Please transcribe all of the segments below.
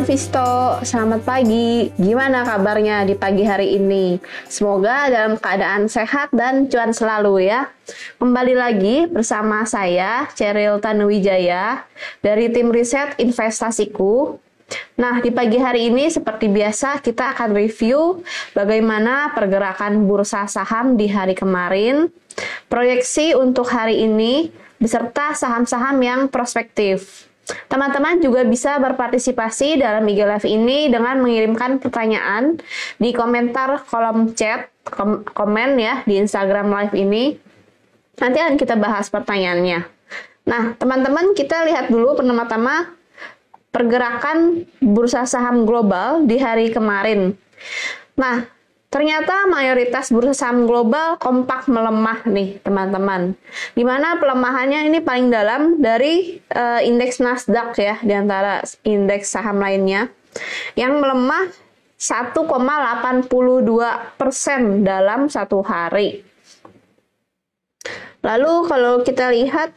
Visto, selamat pagi. Gimana kabarnya di pagi hari ini? Semoga dalam keadaan sehat dan cuan selalu ya. Kembali lagi bersama saya, Cheryl Tanuwijaya, dari tim riset investasiku. Nah, di pagi hari ini seperti biasa kita akan review bagaimana pergerakan bursa saham di hari kemarin, proyeksi untuk hari ini, beserta saham-saham yang prospektif. Teman-teman juga bisa berpartisipasi dalam IG Live ini dengan mengirimkan pertanyaan di komentar kolom chat, kom komen ya di Instagram Live ini. Nanti akan kita bahas pertanyaannya. Nah, teman-teman kita lihat dulu pertama-tama pergerakan bursa saham global di hari kemarin. Nah, Ternyata mayoritas bursa saham global kompak melemah nih teman-teman. Di mana pelemahannya ini paling dalam dari uh, indeks Nasdaq ya, di antara indeks saham lainnya. Yang melemah 1,82% dalam satu hari. Lalu kalau kita lihat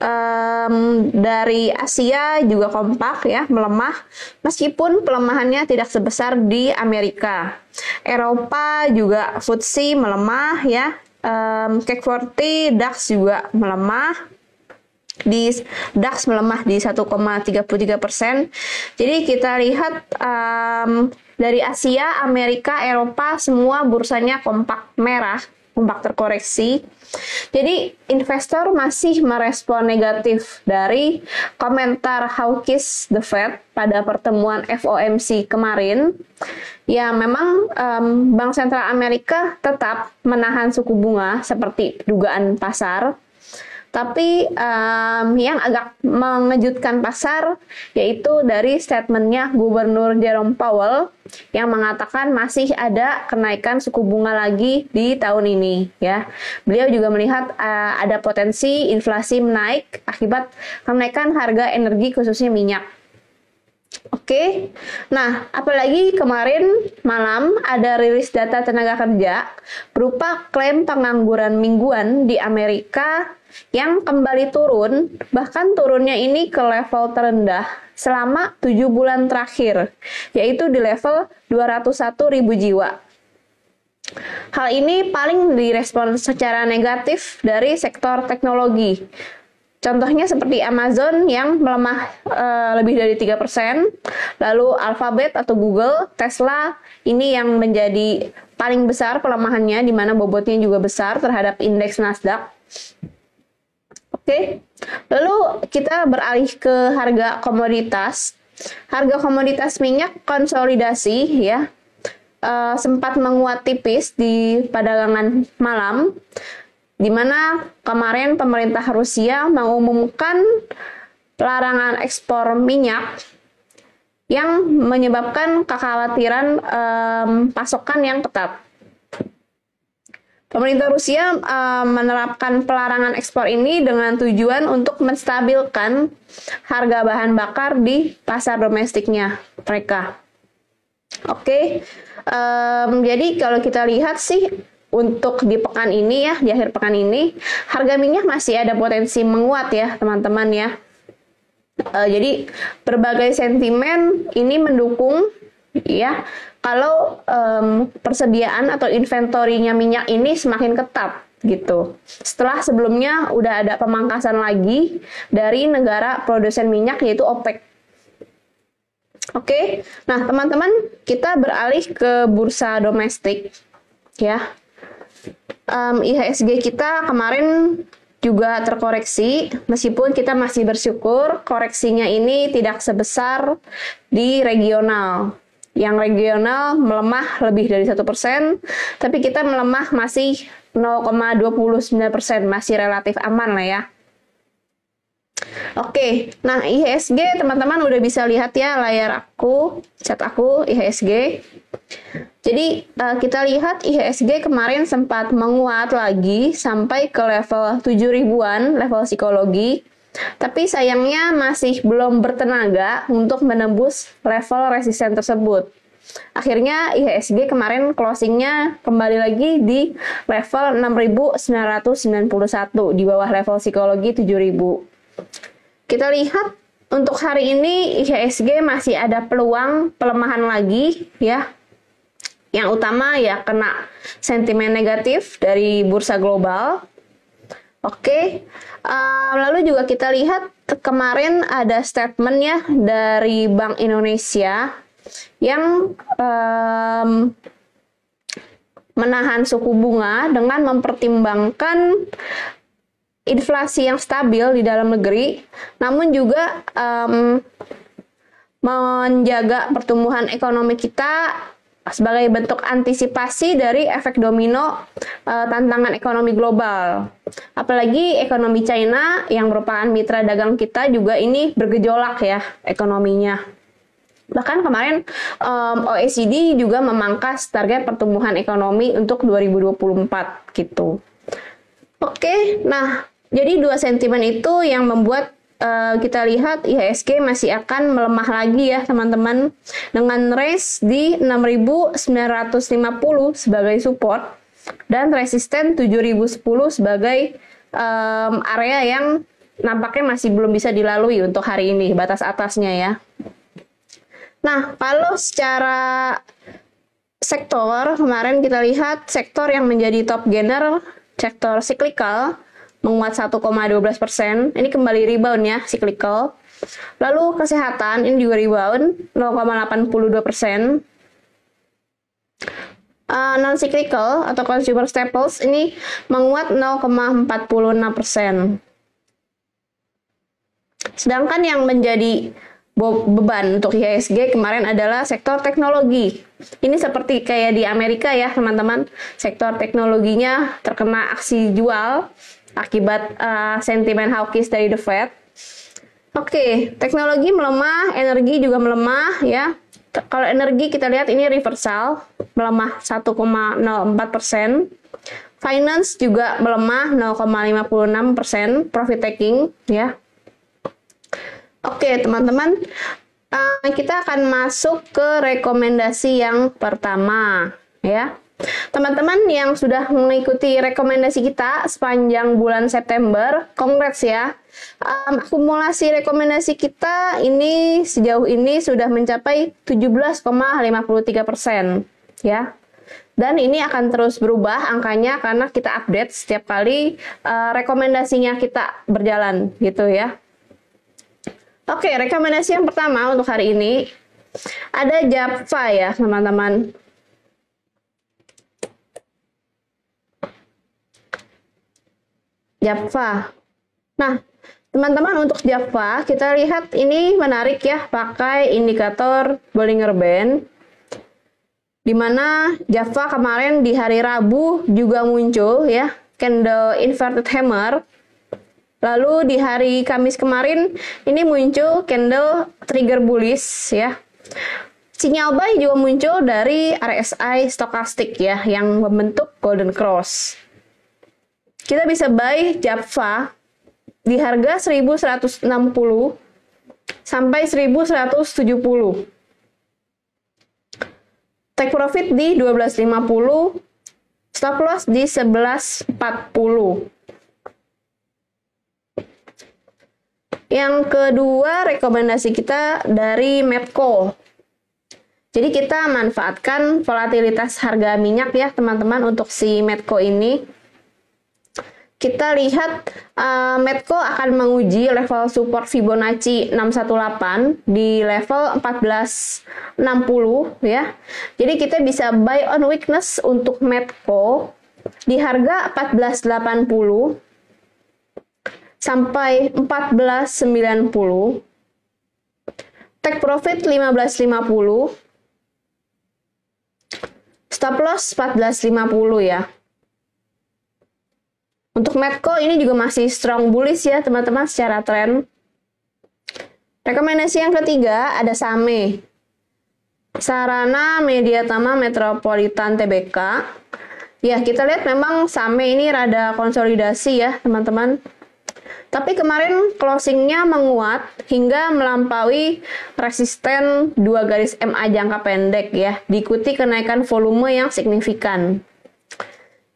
um, dari Asia juga kompak ya melemah meskipun pelemahannya tidak sebesar di Amerika. Eropa juga FTSE melemah ya. Um, CAC 40 DAX juga melemah di DAX melemah di 1,33 persen. Jadi kita lihat um, dari Asia, Amerika, Eropa semua bursanya kompak merah ombak terkoreksi. Jadi investor masih merespon negatif dari komentar hawkish the Fed pada pertemuan FOMC kemarin. Ya memang um, Bank Sentral Amerika tetap menahan suku bunga seperti dugaan pasar tapi um, yang agak mengejutkan pasar yaitu dari statementnya Gubernur Jerome Powell yang mengatakan masih ada kenaikan suku bunga lagi di tahun ini ya. Beliau juga melihat uh, ada potensi inflasi menaik akibat kenaikan harga energi khususnya minyak. Oke, nah apalagi kemarin malam ada rilis data tenaga kerja berupa klaim pengangguran mingguan di Amerika yang kembali turun, bahkan turunnya ini ke level terendah selama 7 bulan terakhir, yaitu di level 201 ribu jiwa. Hal ini paling direspon secara negatif dari sektor teknologi, Contohnya seperti Amazon yang melemah e, lebih dari 3%, lalu Alphabet atau Google, Tesla ini yang menjadi paling besar pelemahannya di mana bobotnya juga besar terhadap indeks Nasdaq. Oke. Lalu kita beralih ke harga komoditas. Harga komoditas minyak konsolidasi ya. E, sempat menguat tipis di perdagangan malam di mana kemarin pemerintah Rusia mengumumkan larangan ekspor minyak yang menyebabkan kekhawatiran um, pasokan yang ketat. Pemerintah Rusia um, menerapkan pelarangan ekspor ini dengan tujuan untuk menstabilkan harga bahan bakar di pasar domestiknya mereka. Oke, okay. um, jadi kalau kita lihat sih untuk di pekan ini ya, di akhir pekan ini, harga minyak masih ada potensi menguat ya, teman-teman ya. Uh, jadi berbagai sentimen ini mendukung ya kalau um, persediaan atau inventorinya minyak ini semakin ketat gitu. Setelah sebelumnya udah ada pemangkasan lagi dari negara produsen minyak yaitu OPEC. Oke, nah teman-teman kita beralih ke bursa domestik ya um, IHSG kita kemarin juga terkoreksi meskipun kita masih bersyukur koreksinya ini tidak sebesar di regional yang regional melemah lebih dari satu persen, tapi kita melemah masih 0,29 persen, masih relatif aman lah ya. Oke, nah IHSG teman-teman udah bisa lihat ya layar aku, chat aku IHSG. Jadi uh, kita lihat IHSG kemarin sempat menguat lagi sampai ke level 7 ribuan, level psikologi. Tapi sayangnya masih belum bertenaga untuk menembus level resisten tersebut. Akhirnya IHSG kemarin closingnya kembali lagi di level 6.991 di bawah level psikologi 7.000. Kita lihat untuk hari ini IHSG masih ada peluang pelemahan lagi ya. Yang utama ya kena sentimen negatif dari bursa global. Oke, uh, lalu juga kita lihat kemarin ada statement ya dari Bank Indonesia yang um, menahan suku bunga dengan mempertimbangkan inflasi yang stabil di dalam negeri, namun juga um, menjaga pertumbuhan ekonomi kita sebagai bentuk antisipasi dari efek domino uh, tantangan ekonomi global. Apalagi ekonomi China yang merupakan mitra dagang kita juga ini bergejolak ya ekonominya. Bahkan kemarin um, OECD juga memangkas target pertumbuhan ekonomi untuk 2024 gitu. Oke, nah jadi dua sentimen itu yang membuat uh, kita lihat IHSG masih akan melemah lagi ya teman-teman dengan range di 6950 sebagai support dan resisten 7010 sebagai um, area yang nampaknya masih belum bisa dilalui untuk hari ini batas atasnya ya. Nah, kalau secara sektor kemarin kita lihat sektor yang menjadi top gainer sektor cyclical menguat 1,12 persen. Ini kembali rebound ya, cyclical. Lalu kesehatan ini juga rebound 0,82 persen. Uh, non cyclical atau consumer staples ini menguat 0,46 persen. Sedangkan yang menjadi beban untuk IHSG kemarin adalah sektor teknologi. Ini seperti kayak di Amerika ya teman-teman, sektor teknologinya terkena aksi jual akibat uh, sentimen hawkish dari The Fed. Oke, okay, teknologi melemah, energi juga melemah ya. Kalau energi kita lihat ini reversal, melemah 1,04 persen. Finance juga melemah 0,56 persen, profit taking ya. Oke okay, teman-teman, uh, kita akan masuk ke rekomendasi yang pertama ya. Teman-teman yang sudah mengikuti rekomendasi kita sepanjang bulan September, congrats ya. Um, akumulasi rekomendasi kita ini sejauh ini sudah mencapai 17,53 persen, ya. Dan ini akan terus berubah angkanya karena kita update setiap kali uh, rekomendasinya kita berjalan, gitu ya. Oke, rekomendasi yang pertama untuk hari ini ada Java ya, teman-teman. Java. Nah, teman-teman untuk Java, kita lihat ini menarik ya, pakai indikator Bollinger Band. Di mana Java kemarin di hari Rabu juga muncul ya, candle inverted hammer. Lalu di hari Kamis kemarin ini muncul candle trigger bullish ya. Sinyal buy juga muncul dari RSI stokastik ya yang membentuk golden cross kita bisa buy Java di harga 1160 sampai 1170. Take profit di 1250, stop loss di 1140. Yang kedua, rekomendasi kita dari Mapco. Jadi kita manfaatkan volatilitas harga minyak ya teman-teman untuk si Medco ini kita lihat uh, Medco akan menguji level support Fibonacci 618 di level 1460 ya. Jadi kita bisa buy on weakness untuk Medco di harga 1480 sampai 1490. Take profit 1550. Stop loss 1450 ya. Untuk Medco ini juga masih strong bullish ya teman-teman secara tren. Rekomendasi yang ketiga ada Same. Sarana Media Tama Metropolitan TBK. Ya, kita lihat memang Same ini rada konsolidasi ya, teman-teman. Tapi kemarin closingnya menguat hingga melampaui resisten dua garis MA jangka pendek ya, diikuti kenaikan volume yang signifikan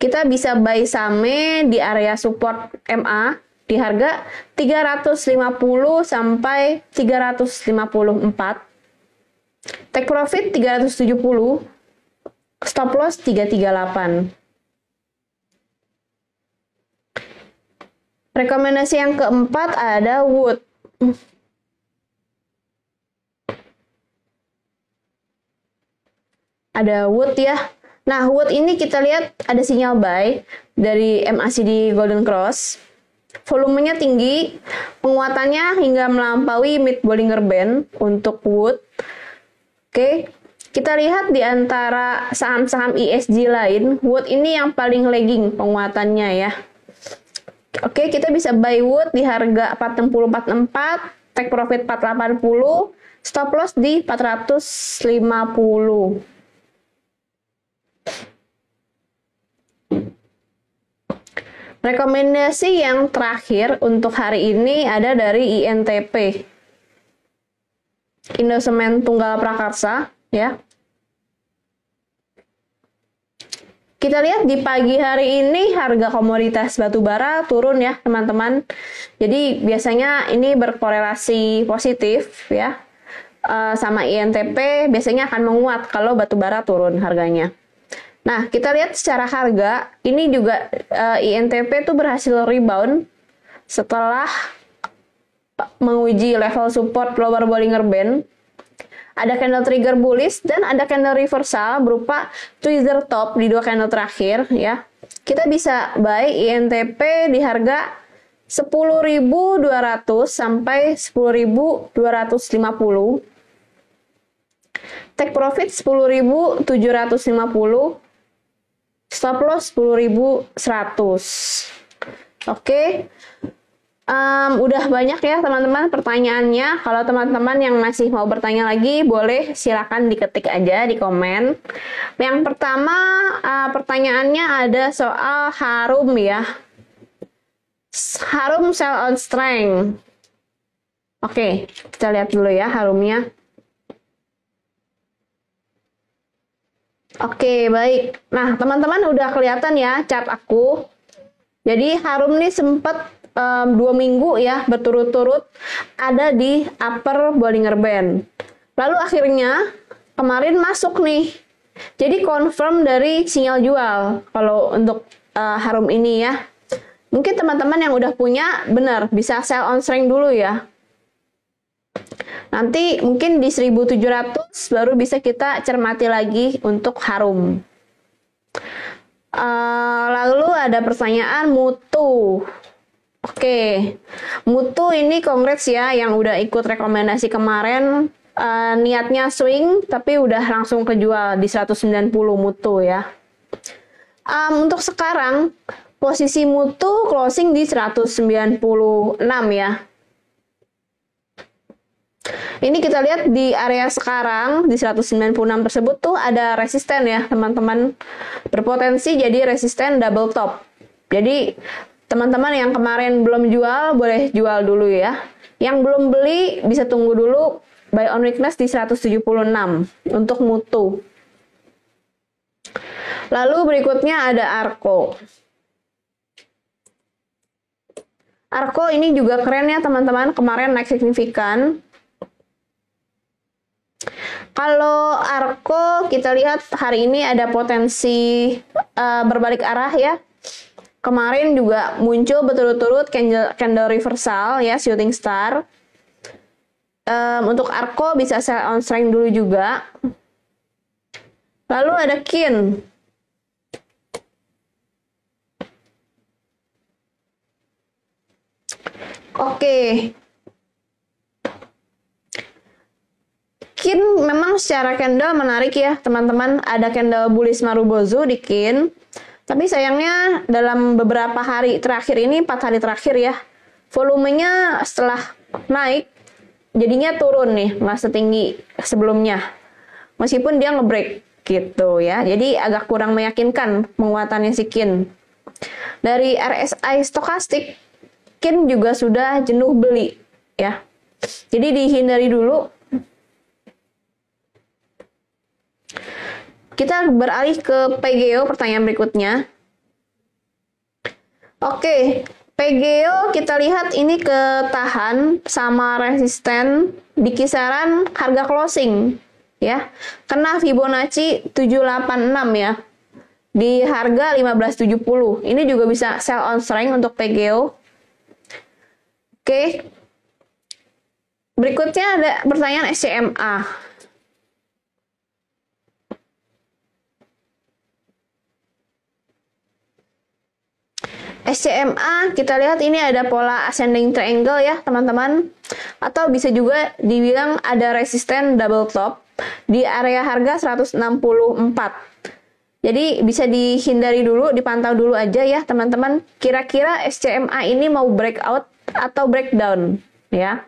kita bisa buy same di area support MA di harga 350 sampai 354. Take profit 370. Stop loss 338. Rekomendasi yang keempat ada Wood. Ada Wood ya. Nah, Wood ini kita lihat ada sinyal buy dari MACD Golden Cross. Volumenya tinggi, penguatannya hingga melampaui mid Bollinger Band untuk Wood. Oke, kita lihat di antara saham-saham ESG lain, Wood ini yang paling lagging penguatannya ya. Oke, kita bisa buy Wood di harga 4044, take profit 480, stop loss di 450. Rekomendasi yang terakhir untuk hari ini ada dari INTP. Indosemen Tunggal Prakarsa, ya. Kita lihat di pagi hari ini harga komoditas batubara turun ya, teman-teman. Jadi biasanya ini berkorelasi positif ya. Uh, sama INTP biasanya akan menguat kalau batubara turun harganya. Nah, kita lihat secara harga, ini juga uh, eh, INTP itu berhasil rebound setelah menguji level support lower Bollinger Band. Ada candle trigger bullish dan ada candle reversal berupa tweezer top di dua candle terakhir ya. Kita bisa buy INTP di harga 10.200 sampai 10.250. Take profit 10.750 Stop loss 10.100. Oke. Um, udah banyak ya teman-teman pertanyaannya. Kalau teman-teman yang masih mau bertanya lagi, boleh silakan diketik aja di komen. Yang pertama uh, pertanyaannya ada soal harum ya. Harum sell on strength. Oke, kita lihat dulu ya harumnya. Oke, baik. Nah, teman-teman udah kelihatan ya chart aku. Jadi Harum nih sempat um, dua minggu ya berturut-turut ada di upper Bollinger Band. Lalu akhirnya kemarin masuk nih. Jadi confirm dari sinyal jual kalau untuk uh, Harum ini ya. Mungkin teman-teman yang udah punya benar bisa sell on strength dulu ya. Nanti mungkin di 1700 baru bisa kita cermati lagi untuk harum. Uh, lalu ada pertanyaan mutu. Oke, okay. mutu ini kongres ya yang udah ikut rekomendasi kemarin. Uh, niatnya swing tapi udah langsung kejual di 190 mutu ya. Um, untuk sekarang posisi mutu closing di 196 ya. Ini kita lihat di area sekarang di 196 tersebut tuh ada resisten ya teman-teman. Berpotensi jadi resisten double top. Jadi teman-teman yang kemarin belum jual boleh jual dulu ya. Yang belum beli bisa tunggu dulu buy on weakness di 176 untuk mutu. Lalu berikutnya ada Arco. Arco ini juga keren ya teman-teman, kemarin naik signifikan. Kalau Arko kita lihat hari ini ada potensi uh, berbalik arah ya. Kemarin juga muncul berturut-turut candle, candle reversal ya shooting star. Um, untuk Arko bisa sell on strength dulu juga. Lalu ada Kin. Oke, Kin memang secara candle menarik ya teman-teman. Ada candle bullish Marubozu di Kin. Tapi sayangnya dalam beberapa hari terakhir ini, 4 hari terakhir ya, volumenya setelah naik jadinya turun nih, nggak setinggi sebelumnya. Meskipun dia ngebreak gitu ya. Jadi agak kurang meyakinkan penguatannya si Kin. Dari RSI stokastik, Kin juga sudah jenuh beli ya. Jadi dihindari dulu Kita beralih ke PGO pertanyaan berikutnya. Oke, PGO kita lihat ini ketahan sama resisten di kisaran harga closing ya. Kena Fibonacci 786 ya. Di harga 1570. Ini juga bisa sell on strength untuk PGO. Oke. Berikutnya ada pertanyaan SCMA. SCMA kita lihat ini ada pola ascending triangle ya teman-teman. Atau bisa juga dibilang ada resisten double top di area harga 164 jadi bisa dihindari dulu dipantau dulu aja ya teman-teman. Kira-kira SCMA ini mau breakout atau breakdown ya?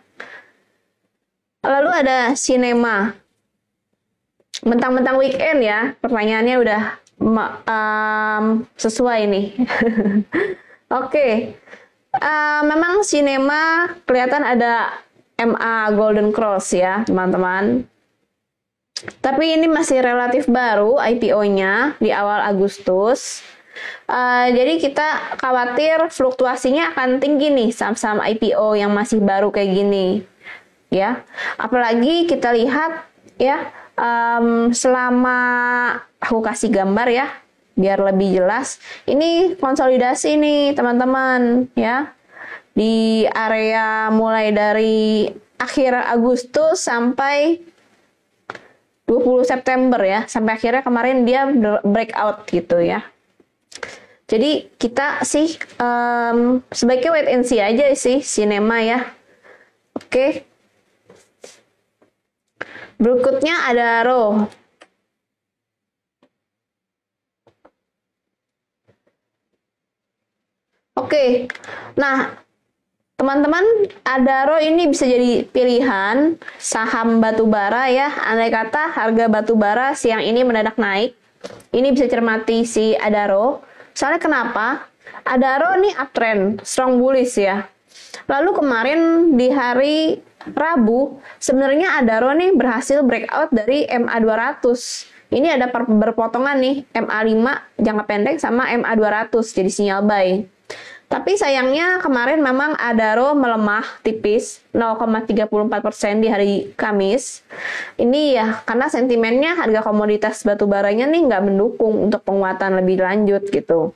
Lalu ada sinema mentang-mentang weekend ya pertanyaannya udah um, sesuai nih. Oke, uh, memang sinema kelihatan ada MA Golden Cross ya teman-teman. Tapi ini masih relatif baru IPO-nya di awal Agustus. Uh, jadi kita khawatir fluktuasinya akan tinggi nih saham-saham IPO yang masih baru kayak gini, ya. Apalagi kita lihat ya um, selama aku kasih gambar ya biar lebih jelas. Ini konsolidasi nih teman-teman ya di area mulai dari akhir Agustus sampai 20 September ya sampai akhirnya kemarin dia breakout gitu ya. Jadi kita sih um, sebaiknya wait and see aja sih sinema ya. Oke. Okay. Berikutnya ada row. Oke, nah teman-teman Adaro ini bisa jadi pilihan saham batubara ya. Andai kata harga batubara siang ini mendadak naik, ini bisa cermati si Adaro. Soalnya kenapa? Adaro ini uptrend, strong bullish ya. Lalu kemarin di hari Rabu, sebenarnya Adaro nih berhasil breakout dari MA200. Ini ada berpotongan nih, MA5 jangka pendek sama MA200 jadi sinyal buy. Tapi sayangnya kemarin memang Adaro melemah tipis 0,34% di hari Kamis. Ini ya karena sentimennya harga komoditas batu baranya nih nggak mendukung untuk penguatan lebih lanjut gitu.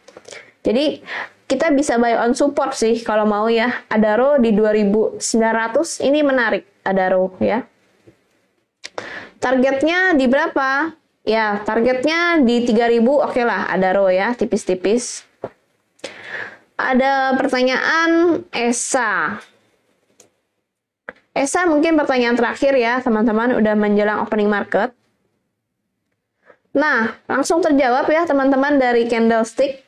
Jadi kita bisa buy on support sih kalau mau ya. Adaro di 2900 ini menarik Adaro ya. Targetnya di berapa? Ya, targetnya di 3000 oke okay lah Adaro ya, tipis-tipis ada pertanyaan Esa. Esa mungkin pertanyaan terakhir ya teman-teman udah menjelang opening market. Nah, langsung terjawab ya teman-teman dari candlestick.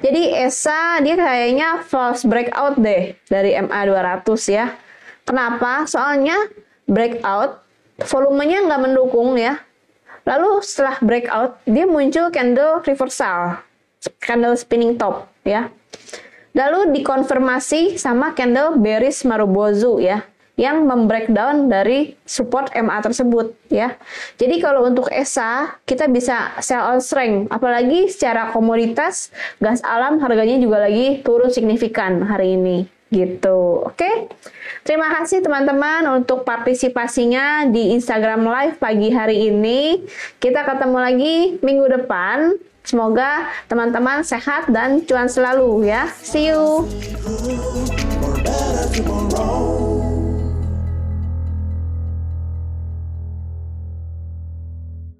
Jadi Esa dia kayaknya false breakout deh dari MA200 ya. Kenapa? Soalnya breakout volumenya nggak mendukung ya. Lalu setelah breakout dia muncul candle reversal, candle spinning top ya. Lalu dikonfirmasi sama candle bearish Marubozu ya yang membreakdown dari support MA tersebut ya. Jadi kalau untuk ESA kita bisa sell on strength apalagi secara komoditas gas alam harganya juga lagi turun signifikan hari ini gitu. Oke. Terima kasih teman-teman untuk partisipasinya di Instagram Live pagi hari ini. Kita ketemu lagi minggu depan Semoga teman-teman sehat dan cuan selalu ya. See you.